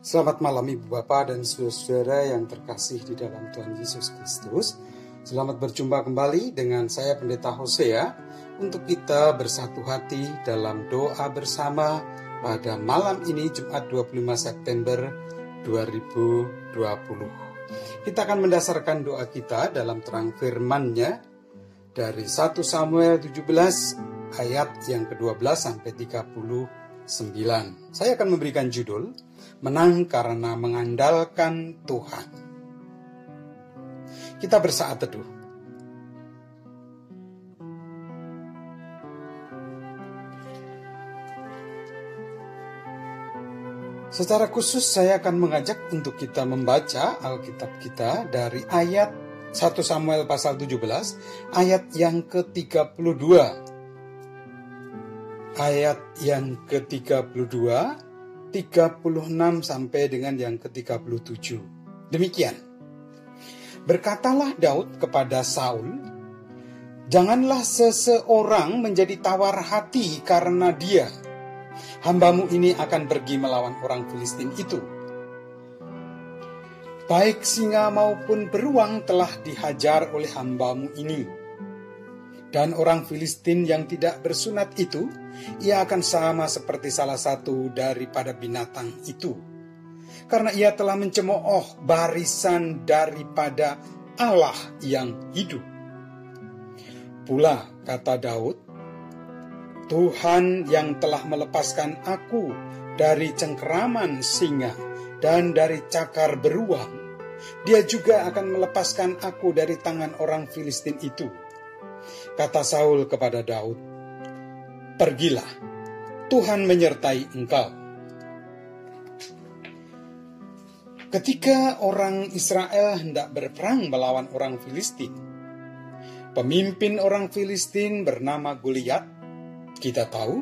Selamat malam Ibu Bapak dan saudara-saudara yang terkasih di dalam Tuhan Yesus Kristus. Selamat berjumpa kembali dengan saya Pendeta Hosea untuk kita bersatu hati dalam doa bersama pada malam ini Jumat 25 September 2020. Kita akan mendasarkan doa kita dalam terang firman-Nya dari 1 Samuel 17 ayat yang ke-12 sampai 39. Saya akan memberikan judul menang karena mengandalkan Tuhan. Kita bersaat teduh. Secara khusus saya akan mengajak untuk kita membaca Alkitab kita dari ayat 1 Samuel pasal 17 ayat yang ke-32. Ayat yang ke-32 36 sampai dengan yang ke-37. Demikian. Berkatalah Daud kepada Saul, Janganlah seseorang menjadi tawar hati karena dia. Hambamu ini akan pergi melawan orang Filistin itu. Baik singa maupun beruang telah dihajar oleh hambamu ini dan orang Filistin yang tidak bersunat itu, ia akan sama seperti salah satu daripada binatang itu. Karena ia telah mencemooh barisan daripada Allah yang hidup. Pula kata Daud, Tuhan yang telah melepaskan aku dari cengkeraman singa dan dari cakar beruang, dia juga akan melepaskan aku dari tangan orang Filistin itu Kata Saul kepada Daud, "Pergilah, Tuhan menyertai engkau." Ketika orang Israel hendak berperang melawan orang Filistin, pemimpin orang Filistin bernama Goliat, kita tahu,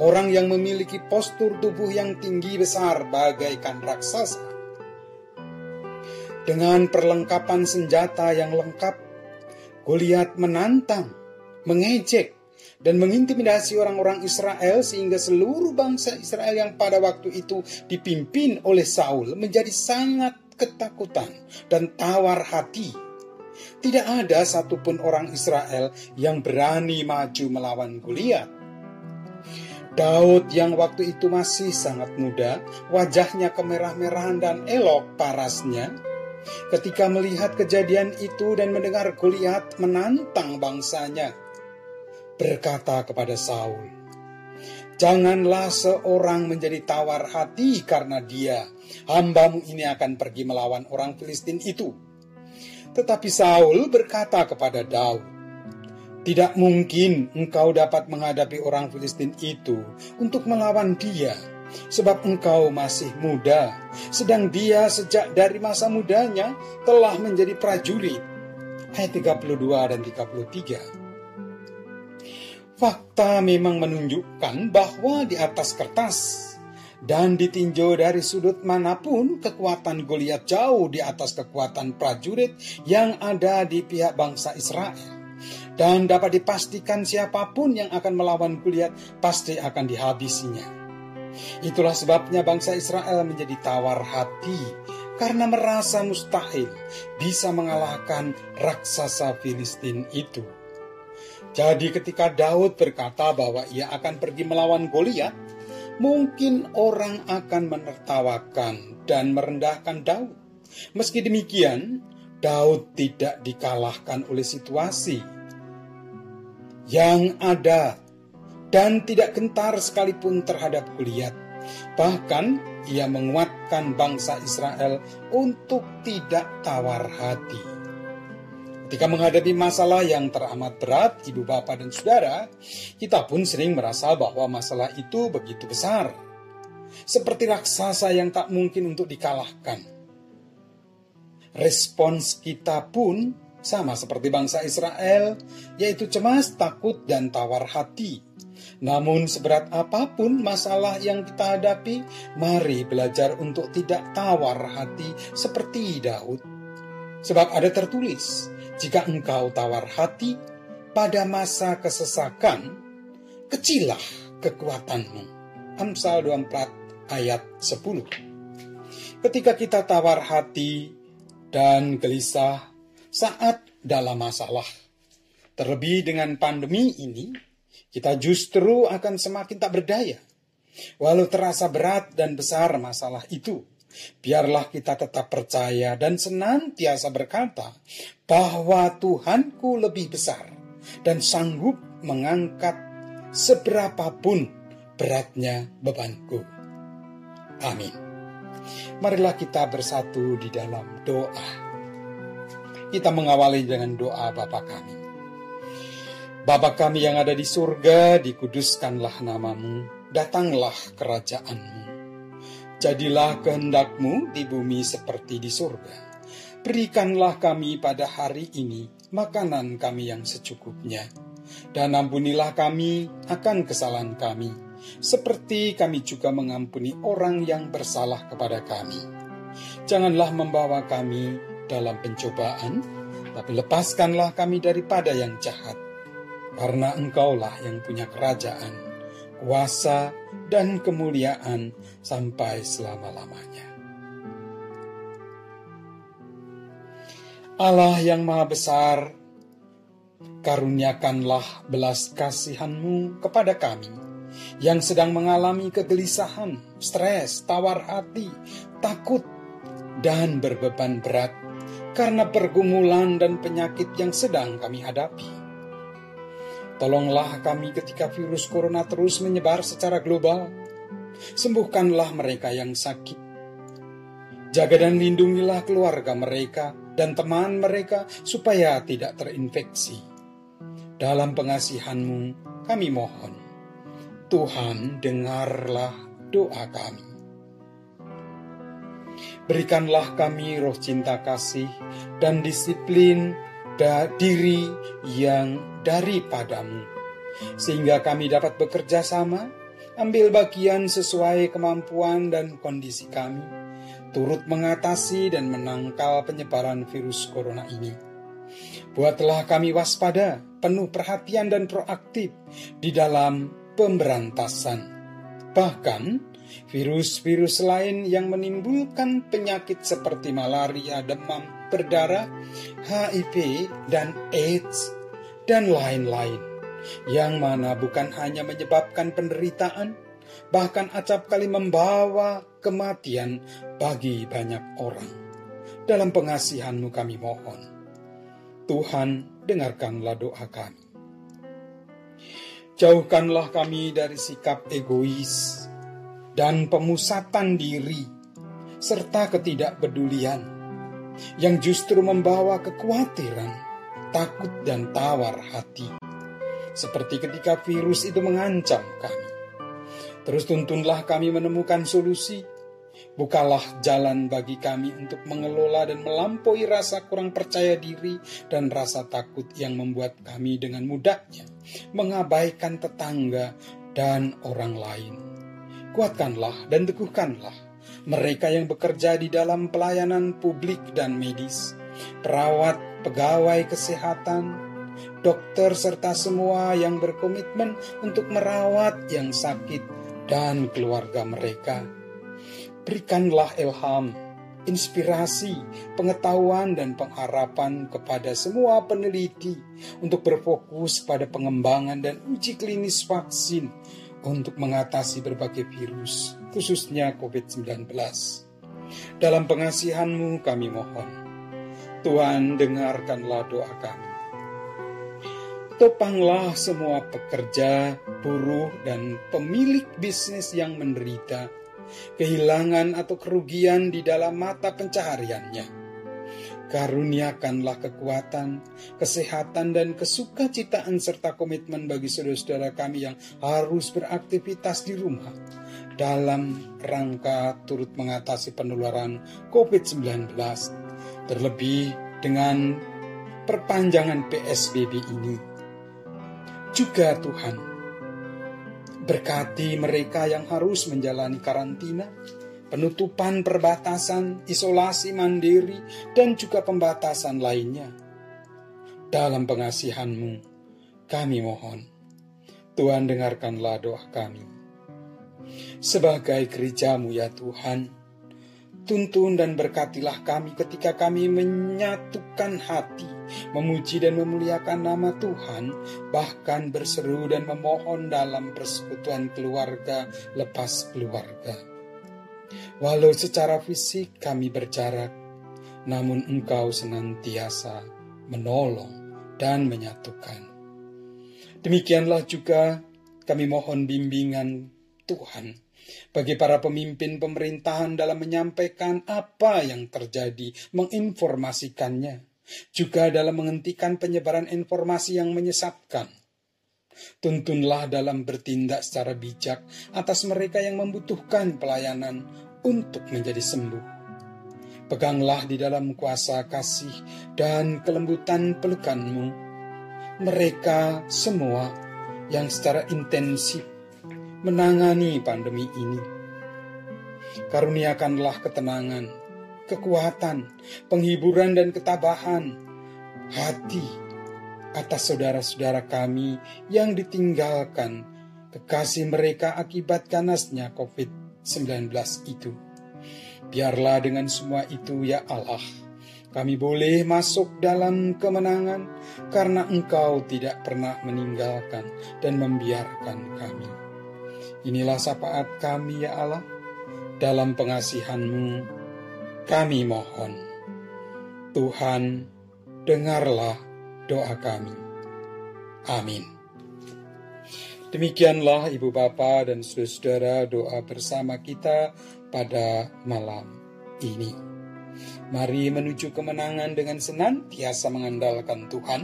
orang yang memiliki postur tubuh yang tinggi besar bagaikan raksasa. Dengan perlengkapan senjata yang lengkap, Goliat menantang mengejek, dan mengintimidasi orang-orang Israel sehingga seluruh bangsa Israel yang pada waktu itu dipimpin oleh Saul menjadi sangat ketakutan dan tawar hati. Tidak ada satupun orang Israel yang berani maju melawan Goliat. Daud yang waktu itu masih sangat muda, wajahnya kemerah-merahan dan elok parasnya, ketika melihat kejadian itu dan mendengar Goliat menantang bangsanya berkata kepada Saul, Janganlah seorang menjadi tawar hati karena dia, hambamu ini akan pergi melawan orang Filistin itu. Tetapi Saul berkata kepada Daud, Tidak mungkin engkau dapat menghadapi orang Filistin itu untuk melawan dia, sebab engkau masih muda, sedang dia sejak dari masa mudanya telah menjadi prajurit. Ayat 32 dan 33. Fakta memang menunjukkan bahwa di atas kertas dan ditinjau dari sudut mana pun kekuatan Goliat jauh di atas kekuatan prajurit yang ada di pihak bangsa Israel. Dan dapat dipastikan siapa pun yang akan melawan Goliat pasti akan dihabisinya. Itulah sebabnya bangsa Israel menjadi tawar hati karena merasa mustahil bisa mengalahkan raksasa Filistin itu. Jadi ketika Daud berkata bahwa ia akan pergi melawan Goliat, mungkin orang akan menertawakan dan merendahkan Daud. Meski demikian, Daud tidak dikalahkan oleh situasi yang ada dan tidak gentar sekalipun terhadap Goliat. Bahkan ia menguatkan bangsa Israel untuk tidak tawar hati. Ketika menghadapi masalah yang teramat berat, ibu bapak dan saudara, kita pun sering merasa bahwa masalah itu begitu besar. Seperti raksasa yang tak mungkin untuk dikalahkan. Respons kita pun sama seperti bangsa Israel, yaitu cemas, takut, dan tawar hati. Namun seberat apa pun masalah yang kita hadapi, mari belajar untuk tidak tawar hati seperti Daud. Sebab ada tertulis, jika engkau tawar hati pada masa kesesakan, kecilah kekuatanmu. Amsal 24 ayat 10. ketika kita tawar hati dan gelisah saat dalam masalah. Terlebih dengan pandemi ini, kita justru akan semakin tak berdaya. Walau terasa berat dan besar masalah itu, biarlah kita tetap percaya dan senantiasa berkata bahwa Tuhanku lebih besar dan sanggup mengangkat seberapapun beratnya bebanku. Amin. Marilah kita bersatu di dalam doa. Kita mengawali dengan doa Bapa kami. Bapa kami yang ada di surga, dikuduskanlah namamu, datanglah kerajaanmu. Jadilah kehendakmu di bumi seperti di surga. Berikanlah kami pada hari ini makanan kami yang secukupnya. Dan ampunilah kami akan kesalahan kami, seperti kami juga mengampuni orang yang bersalah kepada kami. Janganlah membawa kami dalam pencobaan, tapi lepaskanlah kami daripada yang jahat. Karena engkaulah yang punya kerajaan, kuasa, dan kemuliaan sampai selama-lamanya. Allah yang Maha Besar, karuniakanlah belas kasihanmu kepada kami yang sedang mengalami kegelisahan, stres, tawar hati, takut, dan berbeban berat karena pergumulan dan penyakit yang sedang kami hadapi. Tolonglah kami ketika virus corona terus menyebar secara global. Sembuhkanlah mereka yang sakit. Jaga dan lindungilah keluarga mereka dan teman mereka supaya tidak terinfeksi. Dalam pengasihanmu kami mohon. Tuhan dengarlah doa kami. Berikanlah kami roh cinta kasih dan disiplin da diri yang daripadamu. Sehingga kami dapat bekerja sama, ambil bagian sesuai kemampuan dan kondisi kami, turut mengatasi dan menangkal penyebaran virus corona ini. Buatlah kami waspada, penuh perhatian dan proaktif di dalam pemberantasan. Bahkan Virus-virus lain yang menimbulkan penyakit seperti malaria, demam berdarah, HIV, dan AIDS, dan lain-lain, yang mana bukan hanya menyebabkan penderitaan, bahkan acap kali membawa kematian bagi banyak orang. Dalam pengasihanmu kami mohon. Tuhan, dengarkanlah doa kami. Jauhkanlah kami dari sikap egois, dan pemusatan diri, serta ketidakpedulian yang justru membawa kekhawatiran, takut, dan tawar hati. Seperti ketika virus itu mengancam kami. Terus tuntunlah kami menemukan solusi. Bukalah jalan bagi kami untuk mengelola dan melampaui rasa kurang percaya diri dan rasa takut yang membuat kami dengan mudahnya mengabaikan tetangga dan orang lain kuatkanlah dan teguhkanlah mereka yang bekerja di dalam pelayanan publik dan medis, perawat, pegawai kesehatan, dokter, serta semua yang berkomitmen untuk merawat yang sakit dan keluarga mereka. Berikanlah ilham, inspirasi, pengetahuan, dan pengharapan kepada semua peneliti untuk berfokus pada pengembangan dan uji klinis vaksin untuk mengatasi berbagai virus, khususnya COVID-19. Dalam pengasihanmu kami mohon, Tuhan dengarkanlah doa kami. Topanglah semua pekerja, buruh, dan pemilik bisnis yang menderita, kehilangan atau kerugian di dalam mata pencahariannya Karuniakanlah kekuatan, kesehatan, dan kesukacitaan serta komitmen bagi saudara-saudara kami yang harus beraktivitas di rumah dalam rangka turut mengatasi penularan COVID-19, terlebih dengan perpanjangan PSBB ini. Juga Tuhan, berkati mereka yang harus menjalani karantina, penutupan perbatasan, isolasi mandiri, dan juga pembatasan lainnya. Dalam pengasihanmu, kami mohon, Tuhan dengarkanlah doa kami. Sebagai gerejamu ya Tuhan, Tuntun dan berkatilah kami ketika kami menyatukan hati, memuji dan memuliakan nama Tuhan, bahkan berseru dan memohon dalam persekutuan keluarga lepas keluarga. Walau secara fisik kami berjarak, namun Engkau senantiasa menolong dan menyatukan. Demikianlah juga kami mohon bimbingan Tuhan bagi para pemimpin pemerintahan dalam menyampaikan apa yang terjadi, menginformasikannya, juga dalam menghentikan penyebaran informasi yang menyesatkan. Tuntunlah dalam bertindak secara bijak atas mereka yang membutuhkan pelayanan untuk menjadi sembuh. Peganglah di dalam kuasa kasih dan kelembutan pelukanmu mereka semua yang secara intensif menangani pandemi ini. Karuniakanlah ketenangan, kekuatan, penghiburan dan ketabahan hati atas saudara-saudara kami yang ditinggalkan kekasih mereka akibat ganasnya COVID-19 itu. Biarlah dengan semua itu ya Allah, kami boleh masuk dalam kemenangan karena Engkau tidak pernah meninggalkan dan membiarkan kami. Inilah sapaat kami ya Allah, dalam pengasihanmu kami mohon. Tuhan, dengarlah doa kami. Amin. Demikianlah Ibu Bapa dan Saudara doa bersama kita pada malam ini. Mari menuju kemenangan dengan senantiasa mengandalkan Tuhan.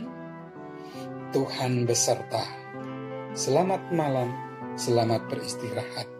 Tuhan beserta. Selamat malam Selamat beristirahat.